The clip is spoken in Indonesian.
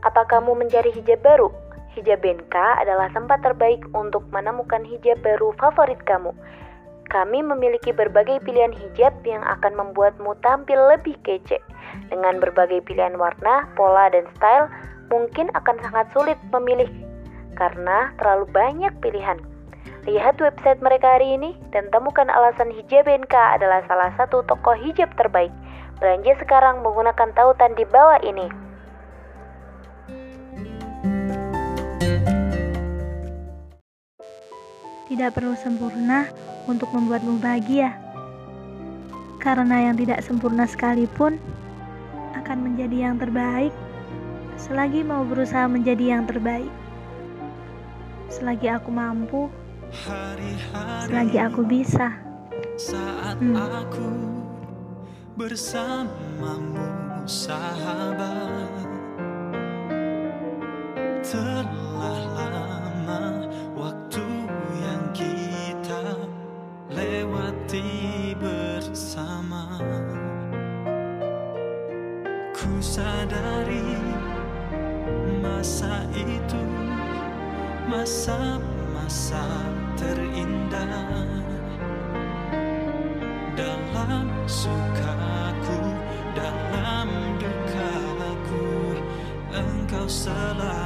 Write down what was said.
Apa kamu mencari hijab baru? Hijab BNK adalah tempat terbaik untuk menemukan hijab baru favorit kamu. Kami memiliki berbagai pilihan hijab yang akan membuatmu tampil lebih kece. Dengan berbagai pilihan warna, pola, dan style, mungkin akan sangat sulit memilih karena terlalu banyak pilihan. Lihat website mereka hari ini dan temukan alasan hijab BNK adalah salah satu toko hijab terbaik. Belanja sekarang menggunakan tautan di bawah ini. Tidak perlu sempurna untuk membuatmu bahagia. Karena yang tidak sempurna sekalipun akan menjadi yang terbaik selagi mau berusaha menjadi yang terbaik. Selagi aku mampu, selagi aku bisa. Saat hmm. aku bersamamu sahabat lewati bersama. Ku sadari masa itu masa-masa terindah. Dalam sukaku dalam dukaku engkau selalu